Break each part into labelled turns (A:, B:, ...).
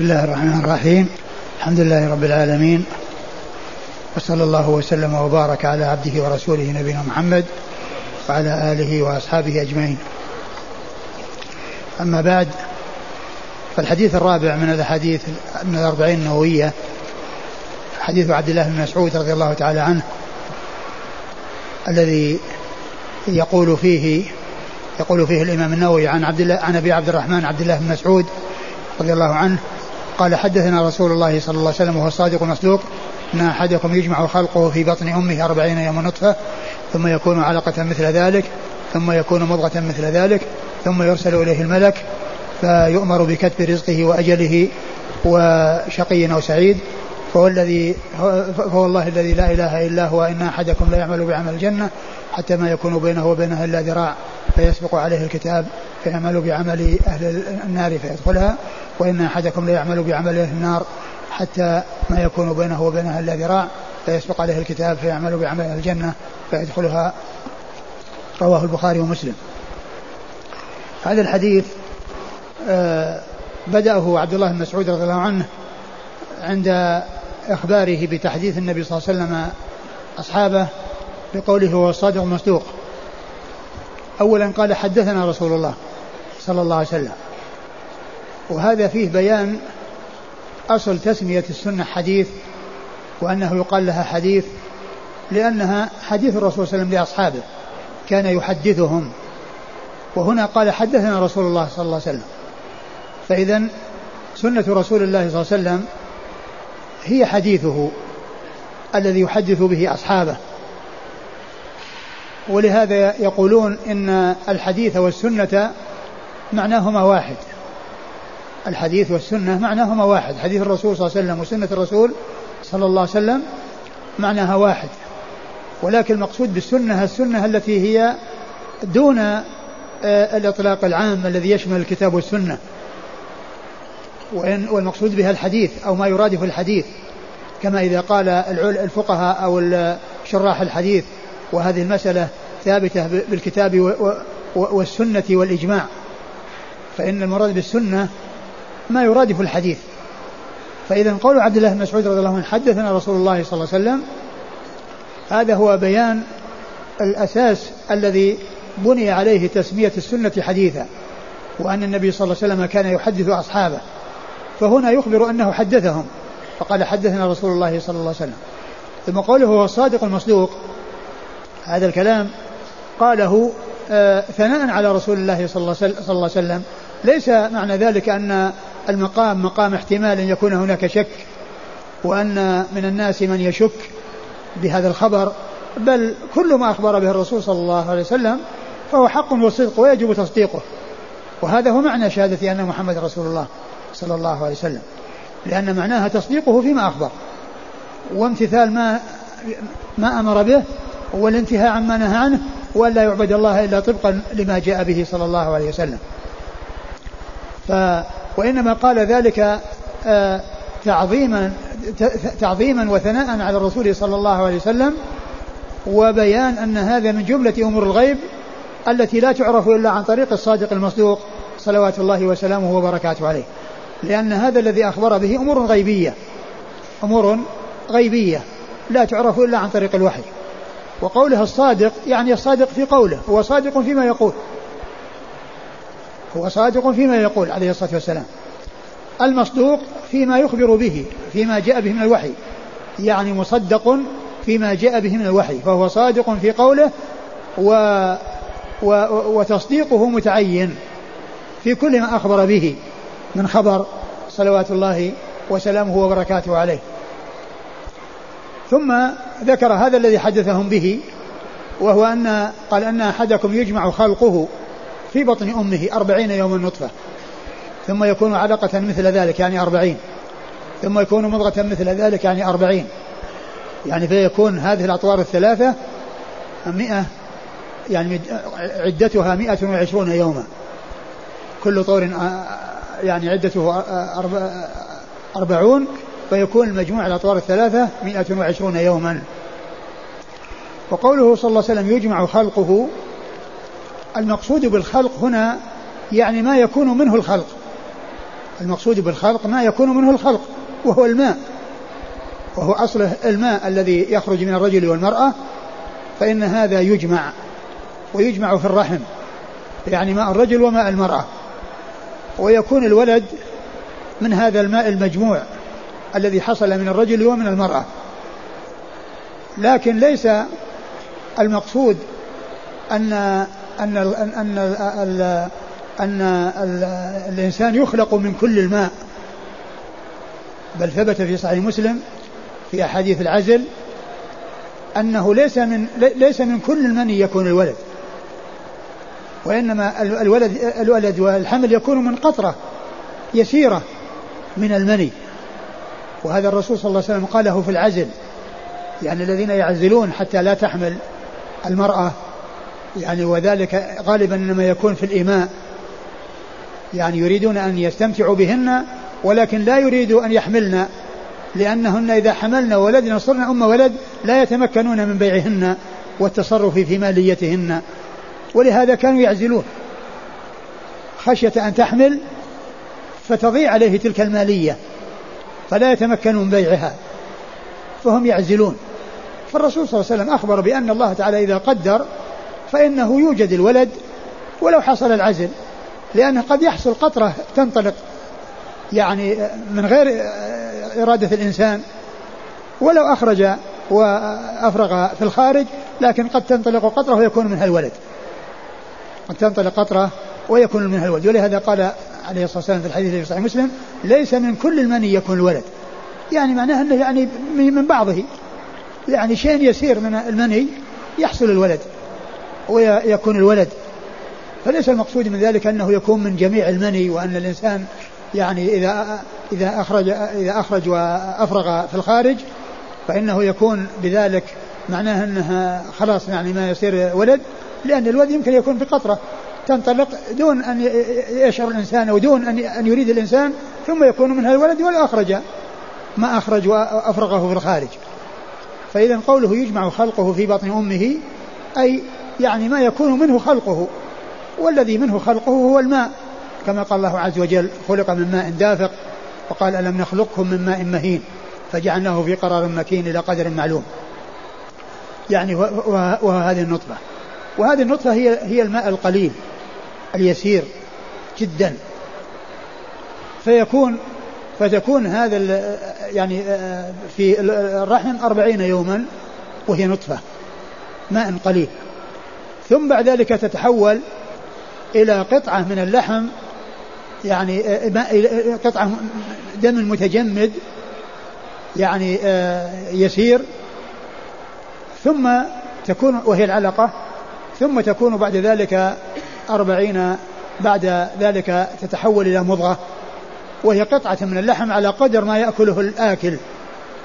A: بسم الله الرحمن الرحيم. الحمد لله رب العالمين. وصلى الله وسلم وبارك على عبده ورسوله نبينا محمد وعلى آله وأصحابه أجمعين. أما بعد فالحديث الرابع من الأحاديث من الأربعين النووية حديث عبد الله بن مسعود رضي الله تعالى عنه الذي يقول فيه يقول فيه الإمام النووي عن عبد الله عن أبي عبد الرحمن عبد الله بن مسعود رضي الله عنه قال حدثنا رسول الله صلى الله عليه وسلم وهو الصادق المصدوق ان أحدكم يجمع خلقه في بطن أمه أربعين يوم نطفة ثم يكون علقة مثل ذلك ثم يكون مضغة مثل ذلك ثم يرسل إليه الملك فيؤمر بكتب رزقه وأجله وشقي أو سعيد فهو الذي فهو الله الذي لا إله إلا هو إن أحدكم لا يعمل بعمل الجنة حتى ما يكون بينه وبينها إلا ذراع فيسبق عليه الكتاب فيعمل بعمل أهل النار فيدخلها وإن أحدكم ليعمل بعمل أهل النار حتى ما يكون بينه وبينها إلا ذراع فيسبق عليه الكتاب فيعمل بعمل أهل الجنة فيدخلها رواه البخاري ومسلم. هذا الحديث آه بدأه عبد الله بن مسعود رضي الله عنه عند إخباره بتحديث النبي صلى الله عليه وسلم أصحابه بقوله هو الصادق المصدوق أولا قال حدثنا رسول الله صلى الله عليه وسلم وهذا فيه بيان أصل تسمية السنة حديث وأنه يقال لها حديث لأنها حديث الرسول صلى الله عليه وسلم لأصحابه كان يحدثهم. وهنا قال حدثنا رسول الله صلى الله عليه وسلم. فإذا سنة رسول الله صلى الله عليه وسلم هي حديثه الذي يحدث به أصحابه. ولهذا يقولون إن الحديث والسنة معناهما واحد. الحديث والسنة معناهما واحد. حديث الرسول صلى الله عليه وسلم وسنة الرسول صلى الله عليه وسلم معناها واحد. ولكن المقصود بالسنة السنة التي هي دون آه، الإطلاق العام الذي يشمل الكتاب والسنة. وإن والمقصود بها الحديث أو ما يرادف الحديث. كما إذا قال الفقهاء أو شراح الحديث. وهذه المسألة ثابتة بالكتاب والسنة والإجماع. فإن المراد بالسنة ما يرادف الحديث. فإذا قول عبد الله بن مسعود رضي الله عنه حدثنا رسول الله صلى الله عليه وسلم هذا هو بيان الأساس الذي بني عليه تسمية السنة حديثا وأن النبي صلى الله عليه وسلم كان يحدث أصحابه. فهنا يخبر أنه حدثهم فقال حدثنا رسول الله صلى الله عليه وسلم. ثم قوله هو الصادق المصدوق. هذا الكلام قاله آه ثناء على رسول الله صلى الله عليه وسلم. ليس معنى ذلك أن المقام مقام احتمال أن يكون هناك شك وأن من الناس من يشك بهذا الخبر بل كل ما أخبر به الرسول صلى الله عليه وسلم فهو حق وصدق ويجب تصديقه. وهذا هو معنى شهادة أن محمد رسول الله صلى الله عليه وسلم لأن معناها تصديقه فيما أخبر. وامتثال ما ما أمر به والانتهاء عما نهى عنه وألا يعبد الله إلا طبقا لما جاء به صلى الله عليه وسلم. ف وإنما قال ذلك آه، تعظيما تعظيما وثناء على الرسول صلى الله عليه وسلم وبيان أن هذا من جملة أمور الغيب التي لا تعرف إلا عن طريق الصادق المصدوق صلوات الله وسلامه وبركاته عليه. لأن هذا الذي أخبر به أمور غيبية أمور غيبية لا تعرف إلا عن طريق الوحي. وقوله الصادق يعني الصادق في قوله هو صادق فيما يقول. هو صادق فيما يقول عليه الصلاة والسلام. المصدوق فيما يخبر به فيما جاء به من الوحي. يعني مصدق فيما جاء به من الوحي فهو صادق في قوله و و وتصديقه متعين في كل ما أخبر به من خبر صلوات الله وسلامه وبركاته عليه. ثم ذكر هذا الذي حدثهم به وهو أن قال أن أحدكم يجمع خلقه في بطن أمه أربعين يوما نطفة ثم يكون علقة مثل ذلك يعني أربعين ثم يكون مضغة مثل ذلك يعني أربعين. يعني فيكون هذه الأطوار الثلاثة مئة يعني عدتها مئة وعشرون يوما. كل طور آه، يعني عدته آه، أربعون فيكون المجموع الأطوار الثلاثة مئة وعشرون يوما. وقوله صلى الله عليه وسلم يجمع خلقه المقصود بالخلق هنا يعني ما يكون منه الخلق. المقصود بالخلق ما يكون منه الخلق وهو الماء. وهو أصله الماء الذي يخرج من الرجل والمرأة فإن هذا يجمع ويجمع في الرحم يعني ماء الرجل وماء المرأة. ويكون الولد من هذا الماء المجموع الذي حصل من الرجل ومن المرأة. لكن ليس المقصود أن أن أن أن, أن, أن الإنسان يخلق من كل الماء. بل ثبت في صحيح مسلم في أحاديث العزل أنه ليس من ليس من كل المني يكون الولد. وإنما الولد الولد والحمل يكون من قطرة يسيرة من المني. وهذا الرسول صلى الله عليه وسلم قاله في العزل. يعني الذين يعزلون حتى لا تحمل المرأة يعني وذلك غالبا إنما يكون في الإماء يعني يريدون أن يستمتعوا بهن ولكن لا يريدوا أن يحملن لأنهن إذا حملن ولدنا صرن أم ولد لا يتمكنون من بيعهن والتصرف في ماليتهن. ولهذا كانوا يعزلون. خشية أن تحمل فتضيع عليه تلك المالية فلا يتمكن من بيعها فهم يعزلون. فالرسول صلى الله عليه وسلم أخبر بأن الله تعالى إذا قدر فإنه يوجد الولد ولو حصل العزل لأنه قد يحصل قطرة تنطلق يعني من غير إرادة الإنسان ولو أخرج وأفرغ في الخارج لكن قد تنطلق قطرة ويكون منها الولد. قد تنطلق قطرة ويكون منها الولد. ولهذا قال عليه الصلاة والسلام في الحديث في صحيح مسلم ليس من كل المني يكون الولد. يعني معناه أنه يعني من بعضه. يعني شيء يسير من المني يحصل الولد. ويكون الولد. فليس المقصود من ذلك أنه يكون من جميع المني وأن الإنسان يعني إذا إذا أخرج إذا أخرج وأفرغ في الخارج فإنه يكون بذلك معناه أنها خلاص يعني ما يصير ولد لأن الولد يمكن يكون في قطرة تنطلق دون أن يشعر الإنسان أو دون أن يريد الإنسان ثم يكون منها الولد ولا أخرج ما أخرج وأفرغه في الخارج. فإذا قوله يجمع خلقه في بطن أمه أي يعني ما يكون منه خلقه. والذي منه خلقه هو الماء. كما قال الله عز وجل خلق من ماء دافق وقال ألم نخلقكم من ماء مهين؟ فجعلناه في قرار مكين إلى قدر معلوم. يعني وهذه النطفة. وهذه النطفة هي هي الماء القليل اليسير جدا. فيكون فتكون هذا يعني في الرحم أربعين يوما وهي نطفة ماء قليل. ثم بعد ذلك تتحول إلى قطعة من اللحم يعني قطعة دم متجمد يعني يسير. ثم تكون وهي العلقة ثم تكون بعد ذلك أربعين بعد ذلك تتحول إلى مضغة وهي قطعة من اللحم على قدر ما يأكله الآكل.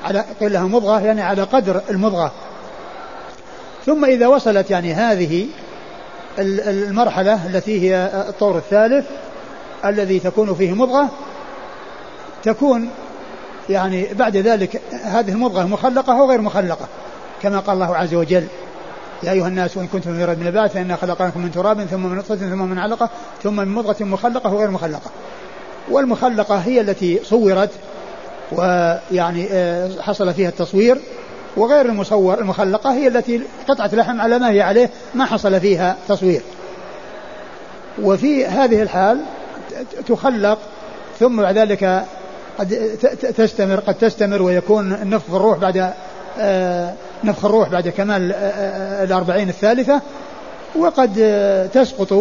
A: على قيل لها مضغة يعني على قدر المضغة. ثم إذا وصلت يعني هذه المرحلة التي هي الطور الثالث الذي تكون فيه مضغة تكون يعني بعد ذلك هذه المضغة مخلقة أو غير مخلقة كما قال الله عز وجل يا أيها الناس وإن كنتم في ريب من البعث فإنا خلقناكم من تراب ثم من نطفة ثم من علقة ثم من مضغة مخلقة وغير مخلقة. والمخلقة هي التي صورت ويعني آه، حصل فيها التصوير وغير المصور المخلقة هي التي قطعة لحم على ما هي عليه ما حصل فيها تصوير. وفي هذه الحال تخلق ثم بعد ذلك قد تستمر قد تستمر ويكون النفخ الروح بعد آه، نفخ الروح بعد كمال آه، آه، الأربعين الثالثة وقد تسقط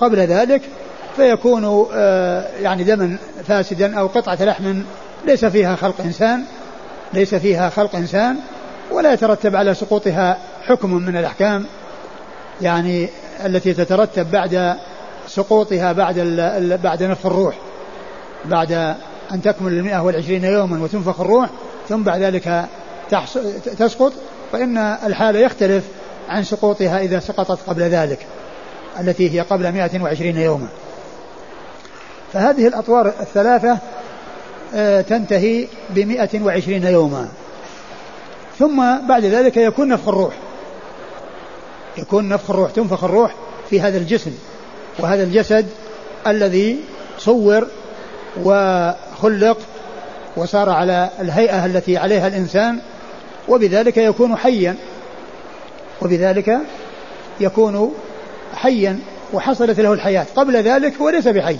A: قبل ذلك فيكون يعني دما فاسدا أو قطعة لحم ليس فيها خلق إنسان. ليس فيها خلق إنسان ولا يترتب على سقوطها حكم من الأحكام يعني التي تترتب بعد سقوطها بعد بعد نفخ الروح بعد أن تكمل المئة والعشرين يوما وتنفخ الروح ثم بعد ذلك تسقط فإن الحال يختلف عن سقوطها إذا سقطت قبل ذلك التي هي قبل 120 يوما. فهذه الأطوار الثلاثة تنتهي بمئة وعشرين يوما. ثم بعد ذلك يكون نفخ الروح. يكون نفخ الروح تنفخ الروح في هذا الجسم. وهذا الجسد الذي صور وخلق وصار على الهيئة التي عليها الإنسان وبذلك يكون حيا. وبذلك يكون حيا وحصلت له الحياة. قبل ذلك هو ليس بحي.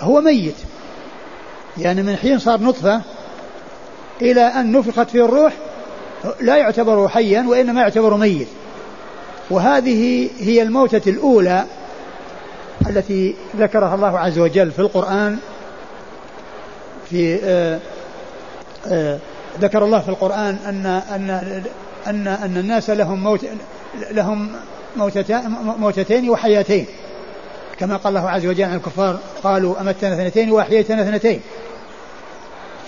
A: هو ميت. يعني من حين صار نطفة إلى أن نفخت فيه الروح لا يعتبر حيا وإنما يعتبر ميت. وهذه هي الموتة الأولى التي ذكرها الله عز وجل في القرآن في آآ آه، آآ آه، ذكر الله في القرآن أن أن أن أن الناس لهم موت لهم موتتين وحياتين. كما قال الله عز وجل عن الكفار قالوا أمتنا اثنتين وأحييتنا اثنتين.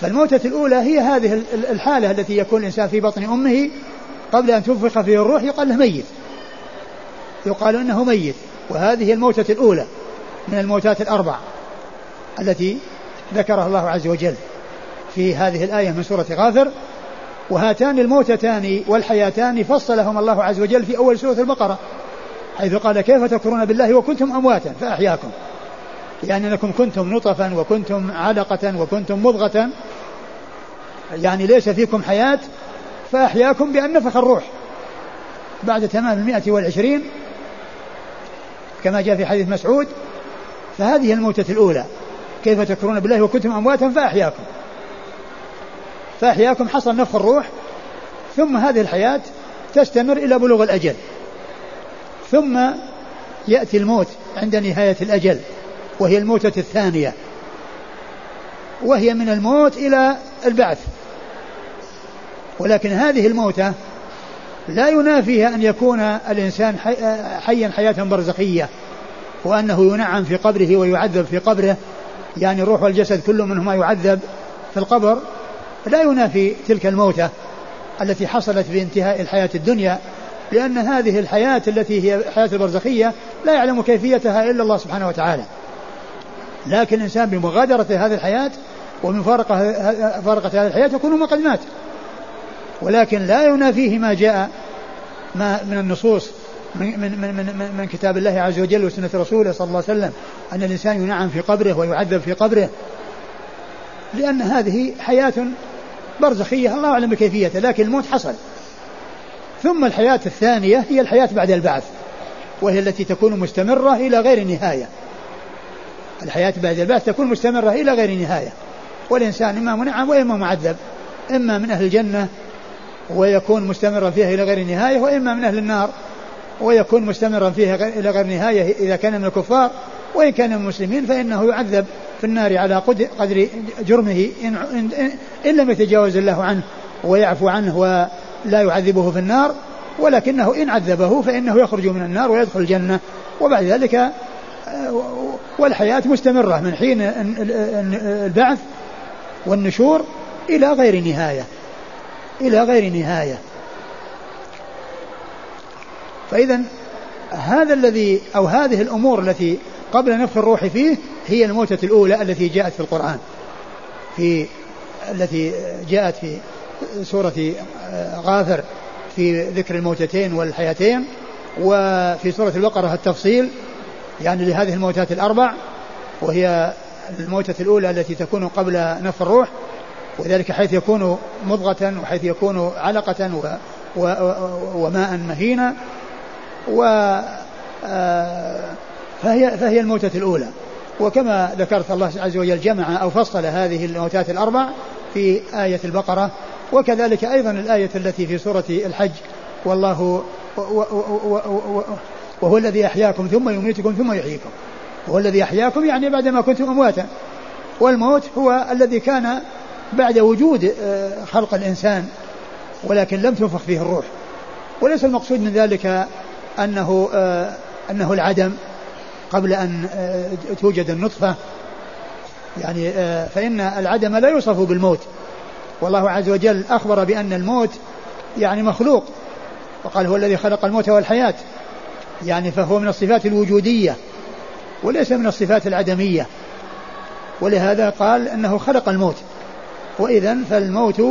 A: فالموتة الأولى هي هذه الحالة التي يكون الإنسان في بطن أمه قبل أن تنفخ فيه الروح يقال له ميت. يقال إنه ميت. وهذه الموتة الأولى من الموتات الأربع التي ذكرها الله عز وجل في هذه الآية من سورة غافر. وهاتان الموتتان والحياتان فصلهما الله عز وجل في أول سورة البقرة حيث قال كيف تكفرون بالله وكنتم أمواتا فأحياكم. يعني أنكم كنتم نطفا وكنتم علقة وكنتم مضغة. يعني ليس فيكم حياة فأحياكم بأن نفخ الروح. بعد تمام المئة والعشرين كما جاء في حديث مسعود فهذه الموتة الأولى. كيف تكفرون بالله وكنتم أمواتا فأحياكم. فأحياكم حصل نفخ الروح ثم هذه الحياة تستمر إلى بلوغ الأجل. ثم يأتي الموت عند نهاية الأجل وهي الموتة الثانية. وهي من الموت إلى البعث. ولكن هذه الموتة لا ينافيها أن يكون الإنسان حيا حياة برزخية وأنه ينعم في قبره ويعذب في قبره. يعني الروح والجسد كل منهما يعذب في القبر. لا ينافي تلك الموتة التي حصلت بانتهاء الحياة الدنيا لأن هذه الحياة التي هي الحياة البرزخية لا يعلم كيفيتها إلا الله سبحانه وتعالى. لكن الإنسان بمغادرة هذه الحياة ومن فارقة هذه الحياة يكون قد مات. ولكن لا ينافيه ما جاء ما من النصوص من, من, من, من, من كتاب الله عز وجل وسنة رسوله صلى الله عليه وسلم أن الإنسان ينعم في قبره ويعذب في قبره. لأن هذه حياة برزخية الله أعلم بكيفيتها لكن الموت حصل. ثم الحياة الثانية هي الحياة بعد البعث وهي التي تكون مستمرة إلى غير نهاية. الحياة بعد البعث تكون مستمرة إلى غير نهاية. والإنسان إما منعم وإما معذب إما من أهل الجنة ويكون مستمرا فيها إلى غير نهاية وإما من أهل النار ويكون مستمرا فيها إلى غير نهاية إذا كان من الكفار وإن كان من المسلمين فإنه يعذب في النار على قدر جرمه إن, إن, إن لم يتجاوز الله عنه ويعفو عنه ولا يعذبه في النار ولكنه إن عذبه فإنه يخرج من النار ويدخل الجنة. وبعد ذلك آه، والحياة مستمرة من حين البعث والنشور إلى غير نهاية. إلى غير نهاية. فإذا هذا الذي أو هذه الأمور التي قبل نفخ الروح فيه هي الموتة الأولى التي جاءت في القرآن. في التي جاءت في سورة غافر في ذكر الموتتين والحياتين وفي سورة البقرة التفصيل يعني لهذه الموتات الأربع وهي الموتة الأولى التي تكون قبل نفخ الروح. وذلك حيث يكون مضغة وحيث يكون علقة و و وماء مهينا و آه، فهي فهي الموتة الأولى. وكما ذكرت الله عز وجل جمع أو فصل هذه الموتات الأربع في آية البقرة وكذلك أيضا الآية التي في سورة الحج. والله وهو الذي أحياكم ثم يميتكم ثم يحييكم. وهو الذي أحياكم يعني بعدما كنتم أمواتا. والموت هو الذي كان بعد وجود آه، خلق الإنسان ولكن لم تنفخ فيه الروح. وليس المقصود من ذلك أنه آه، أنه العدم قبل أن آه، توجد النطفة. يعني فإن العدم لا يوصف بالموت. والله عز وجل أخبر بأن الموت يعني مخلوق وقال هو الذي خلق الموت والحياة. يعني فهو من الصفات الوجودية وليس من الصفات العدمية. ولهذا قال أنه خلق الموت. وإذا فالموت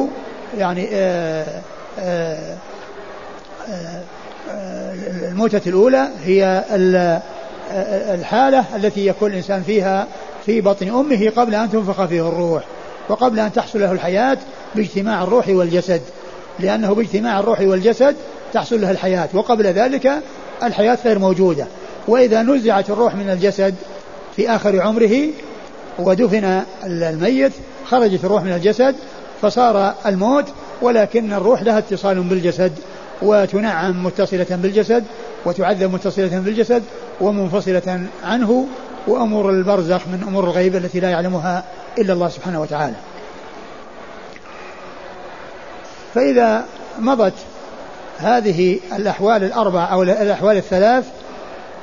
A: يعني آه، آه، آه، الموتة الأولى هي الحالة التي يكون الإنسان فيها في بطن أمه قبل أن تنفخ فيه الروح وقبل أن تحصل له الحياة باجتماع الروح والجسد لأنه باجتماع الروح والجسد تحصل له الحياة وقبل ذلك الحياة غير موجودة. وإذا نزعت الروح من الجسد في آخر عمره ودفن الميت خرجت الروح من الجسد فصار الموت ولكن الروح لها اتصال بالجسد وتنعم متصلة بالجسد وتعذب متصلة بالجسد ومنفصلة عنه وأمور البرزخ من أمور الغيب التي لا يعلمها إلا الله سبحانه وتعالى. فإذا مضت هذه الأحوال الأربع أو الأحوال الثلاث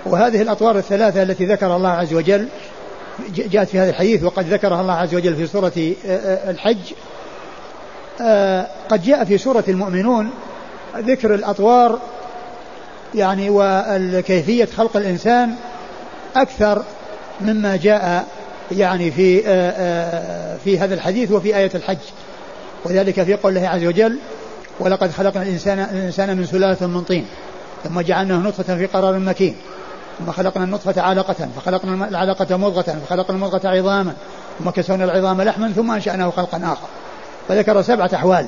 A: وهذه الأطوار الثلاثة التي ذكر الله عز وجل جاءت في هذا الحديث وقد ذكرها الله عز وجل في سورة آه، آه، الحج. آه، قد جاء في سورة المؤمنون ذكر الأطوار يعني وكيفية خلق الإنسان أكثر مما جاء يعني في في هذا الحديث وفي آية الحج. وذلك في قول الله عز وجل ولقد خلقنا الإنسان الإنسان من سلالة من طين ثم جعلناه نطفة في قرار مكين. ثم خلقنا النطفة علقة فخلقنا العلقة مضغة فخلقنا المضغة عظاما ثم كسونا العظام لحما ثم أنشأناه خلقا آخر. فذكر سبعة أحوال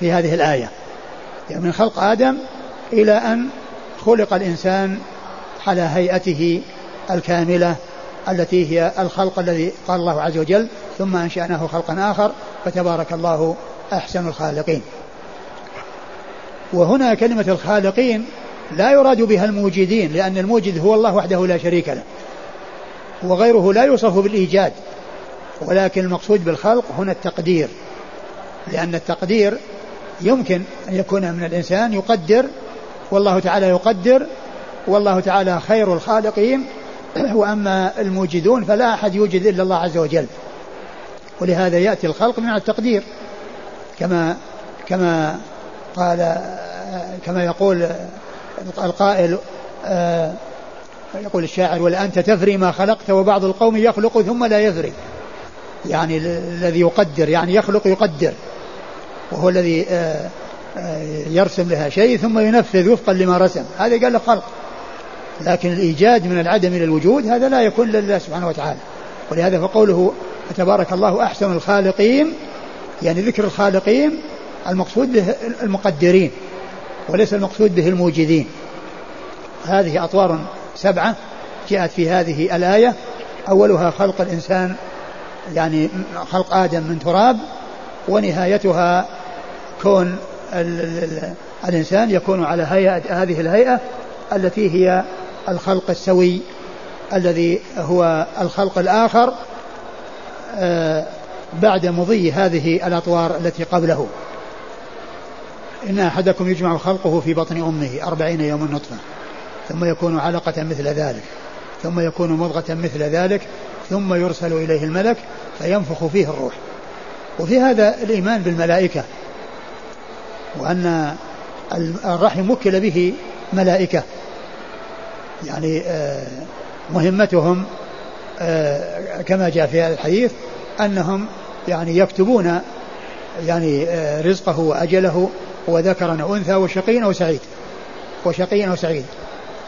A: في هذه الآية. يعني من خلق آدم إلى أن خلق الإنسان على هيئته الكاملة التي هي الخلق الذي قال الله عز وجل ثم أنشأناه خلقا آخر فتبارك الله أحسن الخالقين. وهنا كلمة الخالقين لا يراد بها الموجدين لأن الموجد هو الله وحده لا شريك له. وغيره لا يوصف بالإيجاد ولكن المقصود بالخلق هنا التقدير. لأن التقدير يمكن أن يكون من الإنسان يقدر والله تعالى يقدر والله تعالى خير الخالقين. وأما الموجدون فلا أحد يوجد إلا الله عز وجل. ولهذا يأتي الخلق من التقدير. كما كما قال كما يقول القائل آه، يقول الشاعر ولا أنت تفري ما خلقت وبعض القوم يخلق ثم لا يفري يعني الذي يقدر يعني يخلق يقدر وهو الذي آه، آه، يرسم لها شيء ثم ينفذ وفقا لما رسم. هذا قال له خلق. لكن الإيجاد من العدم إلى الوجود هذا لا يكون لله سبحانه وتعالى. ولهذا فقوله تبارك الله أحسن الخالقين يعني ذكر الخالقين المقصود به المقدرين. وليس المقصود به الموجدين. هذه أطوار سبعة جاءت في هذه الآية. أولها خلق الإنسان يعني خلق آدم من تراب ونهايتها كون ال ال الإنسان يكون على هيئة هذه الهيئة التي هي الخلق السوي الذي هو الخلق الآخر آه، بعد مضي هذه الأطوار التي قبله. إن أحدكم يجمع خلقه في بطن أمه أربعين يوما نطفة ثم يكون علقة مثل ذلك ثم يكون مضغة مثل ذلك ثم يرسل إليه الملك فينفخ فيه الروح. وفي هذا الإيمان بالملائكة وأن الرحم وكل به ملائكة. يعني آه، مهمتهم آه، كما جاء في هذا الحديث أنهم يعني يكتبون يعني آه، رزقه وأجله وذكر أو أنثى وشقي أو سعيد. وشقي أو سعيد.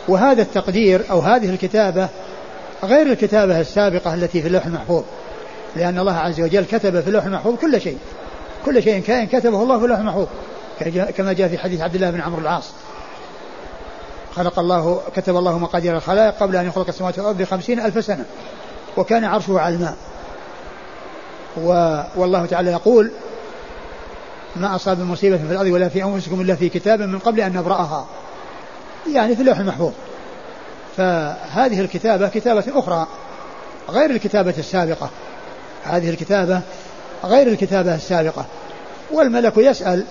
A: وهذا التقدير أو هذه الكتابة غير الكتابة السابقة التي في اللوح المحفوظ. لأن الله عز وجل كتب في اللوح المحفوظ كل شيء. كل شيء كائن كتبه الله في اللوح المحفوظ. كما جاء في حديث عبد الله بن عمرو العاص. خلق الله كتب الله مقادير الخلائق قبل أن يخلق السماوات والأرض بخمسين ألف سنة. وكان عرشه على الماء. والله تعالى يقول ما أصاب مصيبة في الأرض ولا في أنفسكم إلا في كتاب من قبل أن نبرأها. يعني في اللوح المحفوظ. فهذه الكتابة كتابة أخرى غير الكتابة السابقة. هذه الكتابة غير الكتابة السابقة. والملك يسأل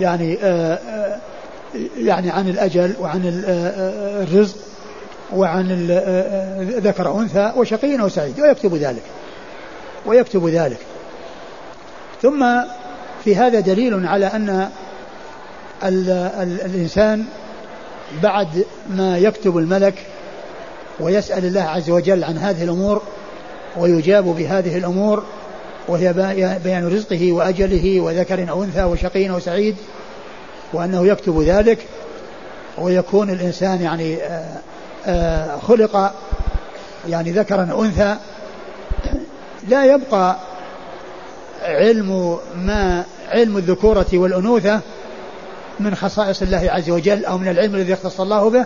A: يعني آه، آه، يعني عن الأجل وعن آه، الرزق وعن ذكر أنثى وشقي أو سعيد ويكتب ذلك. ويكتب ذلك. ثم في هذا دليل على أن ال ال الإنسان بعد ما يكتب الملك ويسأل الله عز وجل عن هذه الأمور ويجاب بهذه الأمور وهي بيان رزقه وأجله وذكر أو أنثى وشقي أو سعيد وأنه يكتب ذلك ويكون الإنسان يعني آه، آه، خلق يعني ذكرا أو أنثى لا يبقى علم ما علم الذكورة والأنوثة من خصائص الله عز وجل أو من العلم الذي اختص الله به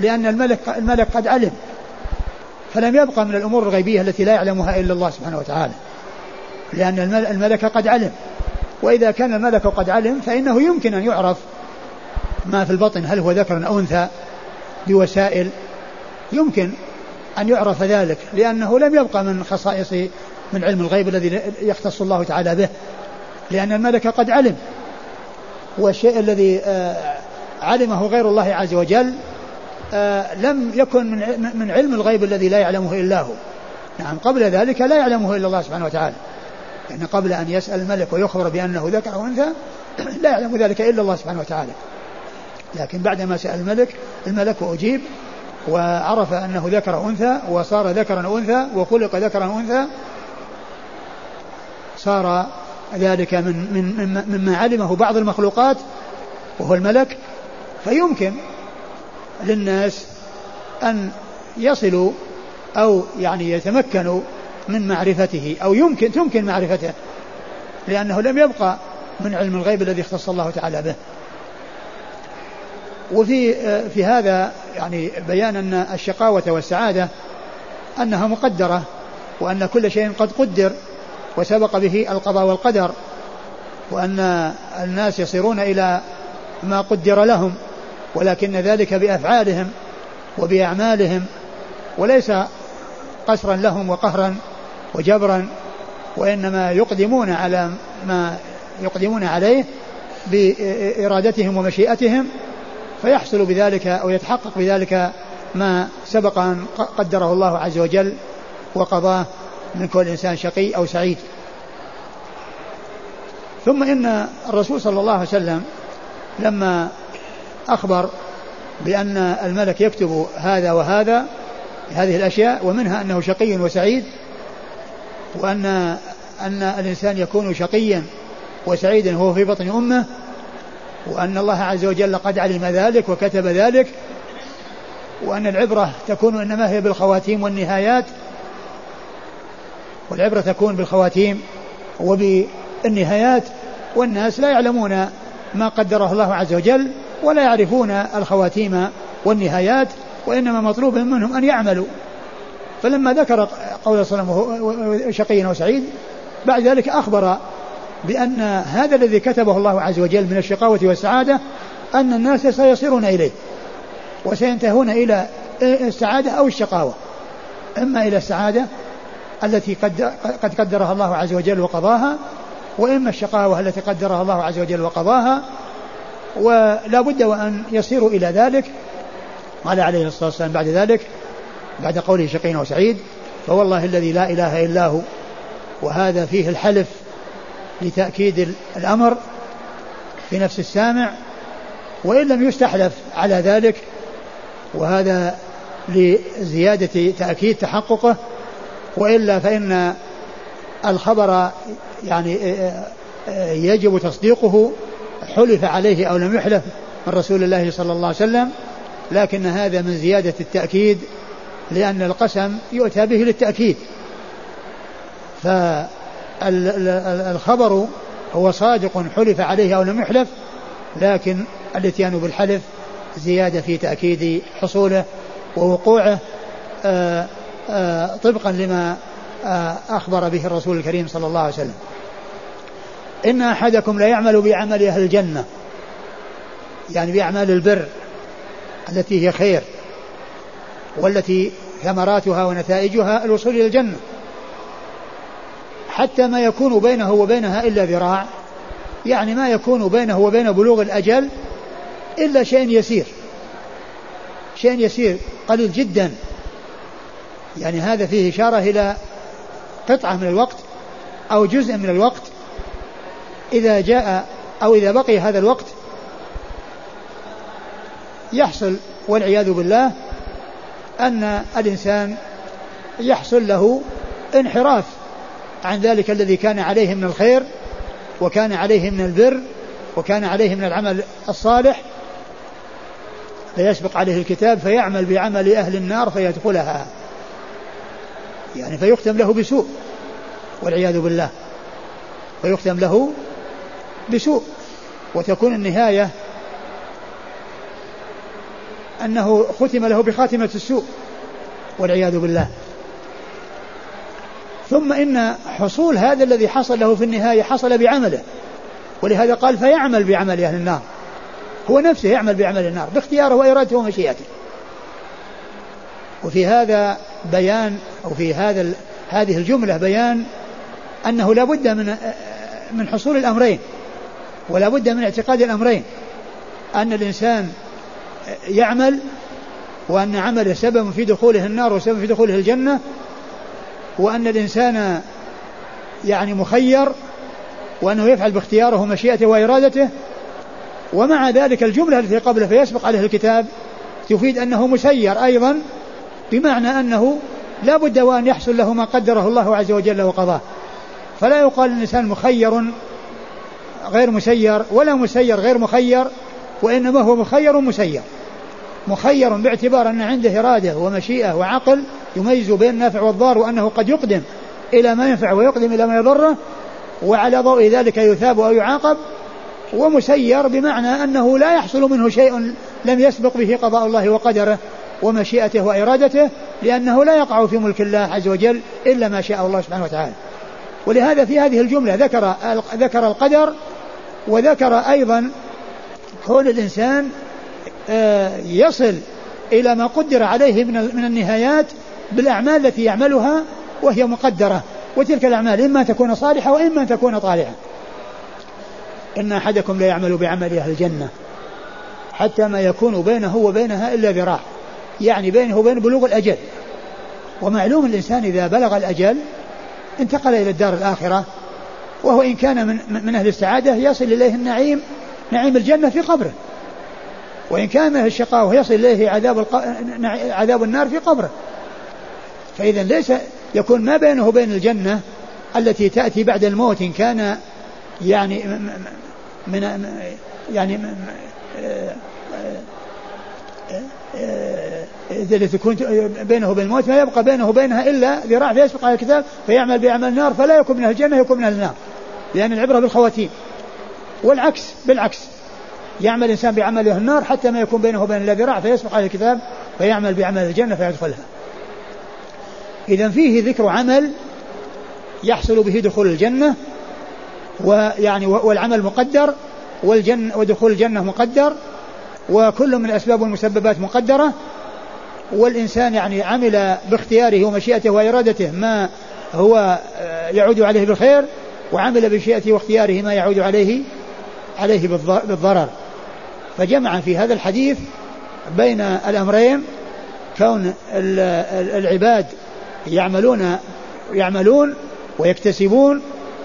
A: لأن الملك الملك قد علم فلم يبقى من الأمور الغيبية التي لا يعلمها إلا الله سبحانه وتعالى لأن الملك قد علم وإذا كان الملك قد علم فإنه يمكن أن يعرف ما في البطن هل هو ذكر أو أنثى بوسائل يمكن أن يعرف ذلك لأنه لم يبقى من خصائص من علم الغيب الذي يختص الله تعالى به. لأن الملك قد علم والشيء الذي آه، علمه غير الله عز وجل آه، لم يكن من علم الغيب الذي لا يعلمه إلا هو. نعم قبل ذلك لا يعلمه إلا الله سبحانه وتعالى. يعني قبل أن يسأل الملك ويخبر بأنه ذكر أو أنثى لا يعلم ذلك إلا الله سبحانه وتعالى. لكن بعدما سأل الملك الملك واجيب وعرف أنه ذكر أو أنثى وصار ذكرا أو أنثى وخلق ذكرا أو أنثى صار ذلك من من مما علمه بعض المخلوقات وهو الملك. فيمكن للناس أن يصلوا أو يعني يتمكنوا من معرفته أو يمكن تمكن معرفته لأنه لم يبقى من علم الغيب الذي اختص الله تعالى به. وفي في هذا يعني بيان أن الشقاوة والسعادة أنها مقدرة وأن كل شيء قد قدر. وسبق به القضاء والقدر وأن الناس يصيرون إلى ما قدر لهم ولكن ذلك بأفعالهم وبأعمالهم وليس قسرا لهم وقهرا وجبرا وإنما يقدمون على ما يقدمون عليه بإرادتهم ومشيئتهم فيحصل بذلك أو يتحقق بذلك ما سبق أن قدره الله عز وجل وقضاه. من كل إنسان شقي أو سعيد. ثم إن الرسول صلى الله عليه وسلم لما أخبر بأن الملك يكتب هذا وهذا هذه الأشياء ومنها أنه شقي وسعيد وأن أن الإنسان يكون شقيا وسعيدا وهو في بطن أمه وأن الله عز وجل قد علم ذلك وكتب ذلك وأن العبرة تكون إنما هي بالخواتيم والنهايات والعبرة تكون بالخواتيم وبالنهايات والناس لا يعلمون ما قدره الله عز وجل ولا يعرفون الخواتيم والنهايات وإنما مطلوب منهم أن يعملوا. فلما ذكر قول صلى الله عليه وسلم شقي وسعيد بعد ذلك أخبر بأن هذا الذي كتبه الله عز وجل من الشقاوة والسعادة أن الناس سيصيرون إليه وسينتهون إلى السعادة أو الشقاوة. إما إلى السعادة التي قد قد قدرها الله عز وجل وقضاها وإما الشقاوة التي قدرها الله عز وجل وقضاها ولا بد وأن يصيروا إلى ذلك. قال عليه الصلاة والسلام بعد ذلك بعد قوله شقين وسعيد فوالله الذي لا إله إلا هو وهذا فيه الحلف لتأكيد الأمر في نفس السامع وإن لم يستحلف على ذلك وهذا لزيادة تأكيد تحققه وإلا فإن الخبر يعني يجب تصديقه حلف عليه أو لم يحلف من رسول الله صلى الله عليه وسلم لكن هذا من زيادة التأكيد لأن القسم يؤتى به للتأكيد. فالخبر هو صادق حلف عليه أو لم يحلف لكن الاتيان بالحلف زيادة في تأكيد حصوله ووقوعه آآ طبقا لما أخبر به الرسول الكريم صلى الله عليه وسلم. إن أحدكم ليعمل بعمل أهل الجنة يعني بأعمال البر التي هي خير والتي ثمراتها ونتائجها الوصول إلى الجنة حتى ما يكون بينه وبينها إلا ذراع يعني ما يكون بينه وبين بلوغ الأجل إلا شيء يسير شيء يسير قليل جدا. يعني هذا فيه إشارة إلى قطعة من الوقت أو جزء من الوقت إذا جاء أو إذا بقي هذا الوقت يحصل والعياذ بالله أن الإنسان يحصل له انحراف عن ذلك الذي كان عليه من الخير وكان عليه من البر وكان عليه من العمل الصالح فيسبق عليه الكتاب فيعمل بعمل أهل النار فيدخلها. يعني فيختم له بسوء والعياذ بالله. ويختم له بسوء. وتكون النهاية أنه ختم له بخاتمة السوء والعياذ بالله. ثم إن حصول هذا الذي حصل له في النهاية حصل بعمله. ولهذا قال فيعمل بعمل أهل النار. هو نفسه يعمل بعمل النار باختياره وإرادته ومشيئته. وفي هذا بيان أو في هذا هذه الجملة بيان أنه لا بد من من حصول الأمرين ولا بد من اعتقاد الأمرين. أن الإنسان يعمل وأن عمله سبب في دخوله النار وسبب في دخوله الجنة وأن الإنسان يعني مخير وأنه يفعل باختياره ومشيئته وإرادته. ومع ذلك الجملة التي قبله فيسبق عليه الكتاب تفيد أنه مسير أيضا بمعنى أنه لا بد وأن يحصل له ما قدره الله عز وجل وقضاه. فلا يقال الإنسان مخير غير مسير ولا مسير غير مخير وإنما هو مخير مسير. مخير باعتبار أن عنده إرادة ومشيئة وعقل يميز بين النافع والضار وأنه قد يقدم إلى ما ينفع ويقدم إلى ما يضره وعلى ضوء ذلك يثاب أو يعاقب. ومسير بمعنى أنه لا يحصل منه شيء لم يسبق به قضاء الله وقدره. ومشيئته وإرادته لأنه لا يقع في ملك الله عز وجل إلا ما شاء الله سبحانه وتعالى. ولهذا في هذه الجملة ذكر ذكر القدر وذكر أيضا كون الإنسان آه، يصل إلى ما قدر عليه من من النهايات بالأعمال التي يعملها وهي مقدرة. وتلك الأعمال إما تكون صالحة وإما تكون طالحة. إن أحدكم لا يعمل بعمل أهل الجنة حتى ما يكون بينه وبينها إلا ذراع. يعني بينه وبين بلوغ الأجل. ومعلوم الإنسان إذا بلغ الأجل انتقل إلى الدار الآخرة وهو إن كان من, من أهل السعادة يصل إليه النعيم نعيم الجنة في قبره. وإن كان من الشقاء يصل إليه عذاب, الق... عذاب النار في قبره. فإذا ليس يكون ما بينه وبين الجنة التي تأتي بعد الموت إن كان يعني من يعني التي تكون بينه وبين الموت ما يبقى بينه وبينها إلا ذراع فيسبق على الكتاب فيعمل بعمل النار فلا يكون من أهل الجنة يكون من النار. لأن العبرة بالخواتيم. والعكس بالعكس. يعمل الإنسان بعمل أهل النار حتى ما يكون بينه وبين الا ذراع فيسبق على الكتاب فيعمل بعمل الجنة فيدخلها. اذا فيه ذكر عمل يحصل به دخول الجنة ويعني والعمل مقدر والجنة ودخول الجنة مقدر وكل من الأسباب والمسببات مقدرة والإنسان يعني عمل باختياره ومشيئته وإرادته ما هو آه، يعود عليه بالخير وعمل بمشيئته واختياره ما يعود عليه عليه بالضرر. فجمع في هذا الحديث بين الأمرين كون العباد يعملون يعملون ويكتسبون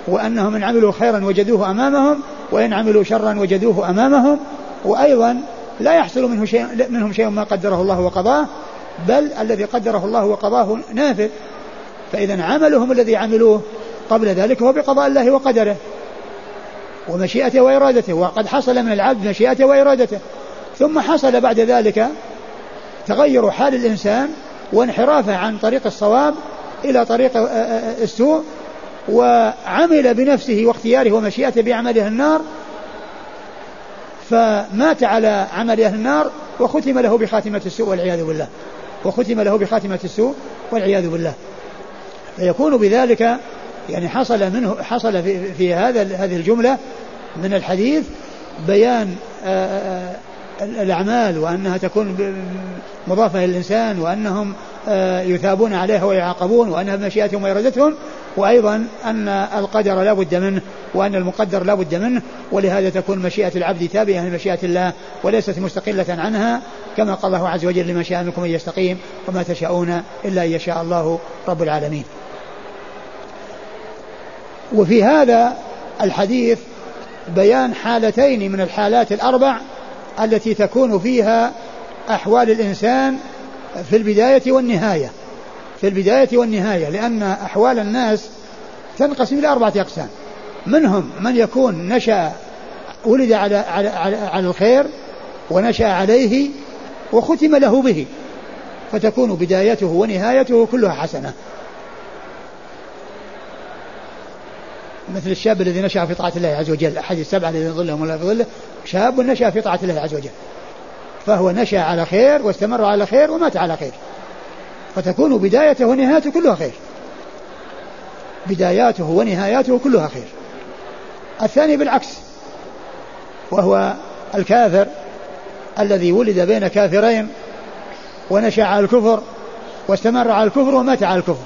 A: وأنهم إن عملوا خيرا وجدوه أمامهم وإن عملوا شرا وجدوه أمامهم وأيضا لا يحصل منه شيء منهم شيء ما قدره الله وقضاه بل الذي قدره الله وقضاه نافذ. فإذا عملهم الذي عملوه قبل ذلك هو بقضاء الله وقدره ومشيئته وإرادته وقد حصل من العبد مشيئته وإرادته. ثم حصل بعد ذلك تغير حال الإنسان وانحرافه عن طريق الصواب إلى طريق السوء وعمل بنفسه واختياره ومشيئته بعمله النار. فمات على عمل أهل النار وختم له بخاتمة السوء والعياذ بالله. وختم له بخاتمة السوء والعياذ بالله. فيكون بذلك يعني حصل منه حصل في, في هذا هذه الجملة من الحديث بيان آه، آه، الأعمال وأنها تكون مضافة للإنسان وأنهم آه، يثابون عليها ويعاقبون وأنها بمشيئتهم وإرادتهم وأيضا أن القدر لا بد منه وأن المقدر لا بد منه ولهذا تكون مشيئة العبد تابعة لمشيئة الله وليست مستقلة عنها كما قال الله عز وجل لمن شاء منكم أن يستقيم وما تشاءون إلا أن يشاء الله رب العالمين وفي هذا الحديث بيان حالتين من الحالات الأربع التي تكون فيها أحوال الإنسان في البداية والنهاية في البداية والنهاية لأن أحوال الناس تنقسم إلى أربعة أقسام. منهم من يكون نشأ ولد على على على, على الخير ونشأ عليه وختم له به فتكون بدايته ونهايته كلها حسنة. مثل الشاب الذي نشأ في طاعة الله عز وجل أحد السبعة الذين ظلهم الله في ظله شاب نشأ في طاعة الله عز وجل. فهو نشأ على خير واستمر على خير ومات على خير. فتكون بدايته ونهايته كلها خير. بداياته ونهاياته كلها خير. الثاني بالعكس وهو الكافر الذي ولد بين كافرين ونشأ على الكفر واستمر على الكفر ومات على الكفر.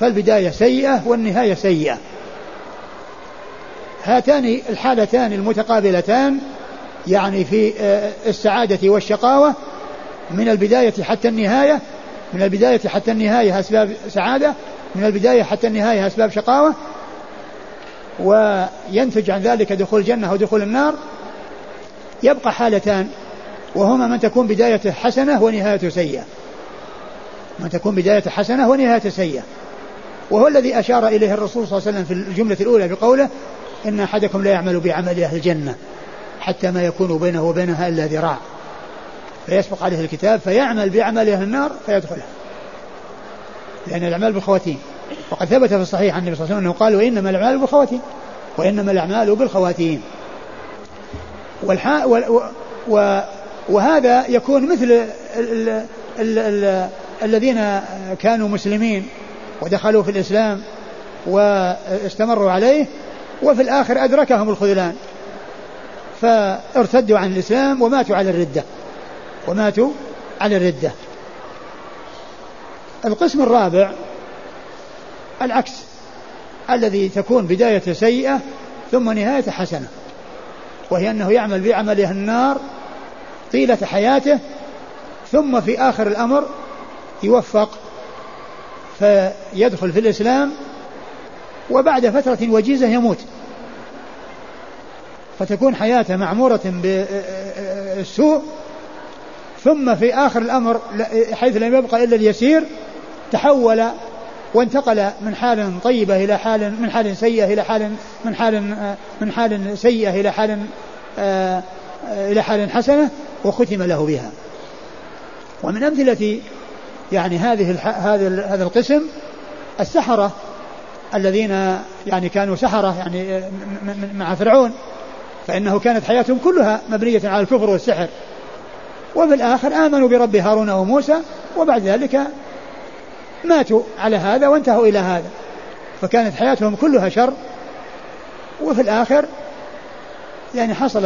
A: فالبداية سيئة والنهاية سيئة. هاتان الحالتان المتقابلتان يعني في آه، السعادة والشقاوة من البداية حتى النهاية من البداية حتى النهاية أسباب سعادة من البداية حتى النهاية أسباب شقاوة وينتج عن ذلك دخول الجنة أو دخول النار. يبقى حالتان وهما من تكون بدايته حسنة ونهايته سيئة. من تكون بدايته حسنة ونهايته سيئة. وهو الذي أشار إليه الرسول صلى الله عليه وسلم في الجملة الأولى بقوله إن أحدكم لا يعمل بعمل أهل الجنة حتى ما يكون بينه وبينها إلا ذراع. فيسبق عليه الكتاب فيعمل بعمل أهل النار فيدخلها لأن الأعمال بالخواتيم. وقد ثبت في الصحيح عن النبي صلى الله عليه وسلم أنه قال وإنما الأعمال بالخواتيم. وإنما الأعمال بالخواتيم. والحا و و وهذا يكون مثل ال ال ال ال الذين كانوا مسلمين ودخلوا في الإسلام واستمروا عليه وفي الآخر أدركهم الخذلان. فارتدوا عن الإسلام وماتوا على الردة. وماتوا على الردة. القسم الرابع العكس الذي تكون بداية سيئة ثم نهاية حسنة. وهي أنه يعمل بعمله النار طيلة حياته ثم في آخر الأمر يوفق فيدخل في الإسلام وبعد فترة وجيزة يموت. فتكون حياته معمورة بالسوء ثم في آخر الأمر حيث لم يبقى إلا اليسير تحول وانتقل من حال طيبة إلى حال من حال سيئة إلى حال من حال من حال سيئة إلى حال آه، إلى حال حسنة وختم له بها. ومن أمثلة يعني هذه هذا هذا القسم السحرة. الذين يعني كانوا سحرة يعني مع فرعون فإنه كانت حياتهم كلها مبنية على الكفر والسحر. وفي الآخر آمنوا برب هارون وموسى وبعد ذلك ماتوا على هذا وانتهوا إلى هذا. فكانت حياتهم كلها شر. وفي الآخر يعني حصل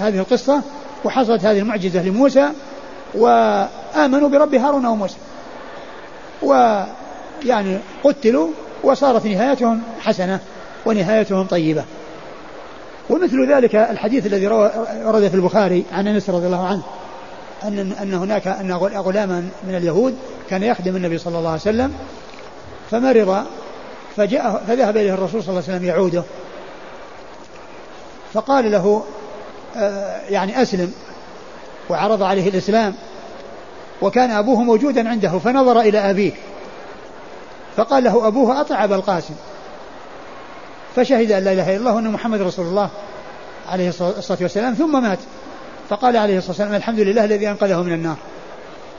A: هذه القصة وحصلت هذه المعجزة لموسى وآمنوا برب هارون وموسى. ويعني قتلوا وصارت نهايتهم حسنة ونهايتهم طيبة. ومثل ذلك الحديث الذي ورد في البخاري عن أنس رضي الله عنه ان أن هناك أن غلاما من اليهود كان يخدم النبي صلى الله عليه وسلم فمرض فجاء فذهب إليه الرسول صلى الله عليه وسلم يعوده. فقال له آه، يعني أسلم وعرض عليه الإسلام وكان أبوه موجودا عنده فنظر إلى ابيه فقال له أبوه أطع أبا القاسم. فشهد أن لا إله إلا الله وأن محمد رسول الله عليه الصلاه والسلام ثم مات. فقال عليه الصلاة والسلام الحمد لله الذي أنقذه من النار.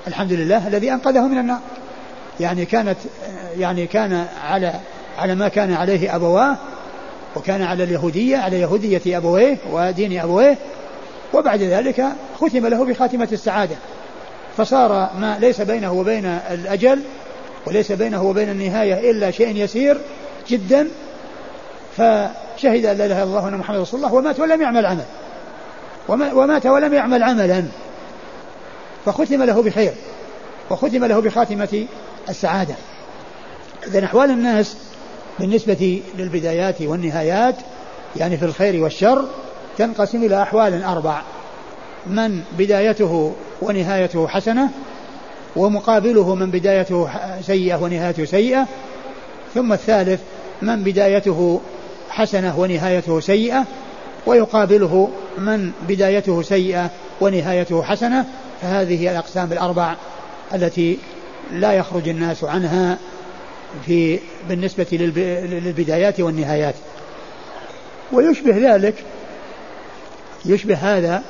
A: الحمد لله الذي أنقذه من النار. يعني كانت يعني كان على على ما كان عليه أبواه وكان على اليهوديه على يهودية أبويه ودين أبويه. وبعد ذلك ختم له بخاتمة السعادة. فصار ما ليس بينه وبين الأجل وليس بينه وبين النهاية إلا شيء يسير جدا فشهد أن لا إله إلا الله وأن محمد رسول الله ومات ولم يعمل عمل. ومات ولم يعمل عملا. فختم له بخير وختم له بخاتمة السعادة. إذا أحوال الناس بالنسبة للبدايات والنهايات يعني في الخير والشر تنقسم إلى أحوال أربع. من بدايته ونهايته حسنة ومقابله من بدايته سيئة ونهايته سيئة ثم الثالث من بدايته حسنة ونهايته سيئة ويقابله من بدايته سيئة ونهايته حسنة فهذه هي الأقسام الأربع التي لا يخرج الناس عنها في بالنسبة للبدايات والنهايات. ويشبه ذلك يشبه هذا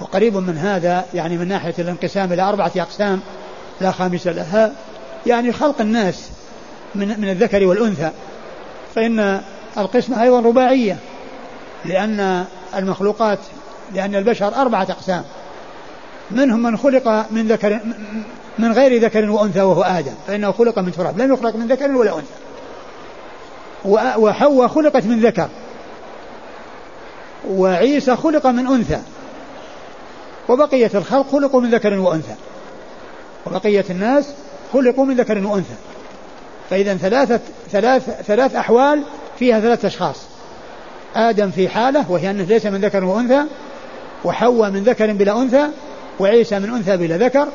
A: وقريب من هذا يعني من ناحية الانقسام إلى أربعة أقسام لا خامس لها يعني خلق الناس من من الذكر والأنثى. فإن القسمة أيضا رباعية لأن المخلوقات لأن البشر أربعة أقسام. منهم من خلق من ذكر من غير ذكر وأنثى وهو آدم فإنه خلق من تراب لم يخلق من ذكر ولا أنثى. وحواء خلقت من ذكر وعيسى خلق من أنثى وبقية الخلق خلقوا من ذكر وأنثى. وبقية الناس خلقوا من ذكر وأنثى. فإذا ثلاثة ثلاث ثلاث أحوال فيها ثلاثة أشخاص. آدم في حالة وهي أنه ليس من ذكر وأنثى وحواء من ذكر بلا أنثى وعيسى من أنثى بلا ذكر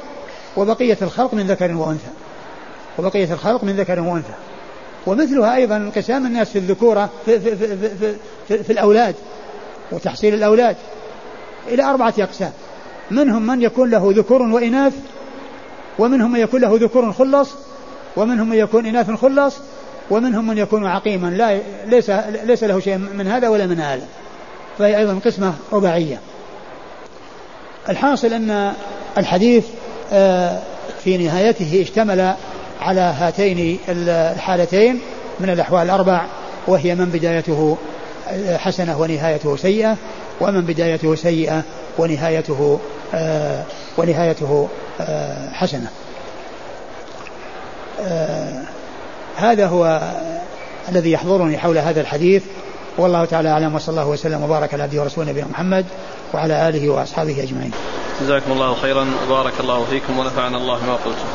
A: وبقية الخلق من ذكر وأنثى. وبقية الخلق من ذكر وأنثى. ومثلها أيضا انقسام الناس في الذكورة في, في, في, في, في, في الأولاد وتحصيل الأولاد. إلى أربعة أقسام. منهم من يكون له ذكور وإناث ومنهم من يكون له ذكور خلص ومنهم من يكون إناث خلص ومنهم من يكون عقيما. لا ليس ليس له شيء من هذا ولا من هذا. فهي أيضا قسمة رباعية. الحاصل أن الحديث آه، في نهايته اشتمل على هاتين الحالتين من الأحوال الأربع وهي من بدايته حسنة ونهايته سيئة ومن بدايته سيئة ونهايته آه ونهايته آه حسنة آه هذا هو الذي يحضرني حول هذا الحديث والله تعالى أعلم وصلى الله وسلم وبارك على عبده ورسوله نبينا محمد وعلى آله وأصحابه أجمعين.
B: جزاكم الله خيرا وبارك الله فيكم ونفعنا الله ما قلتم.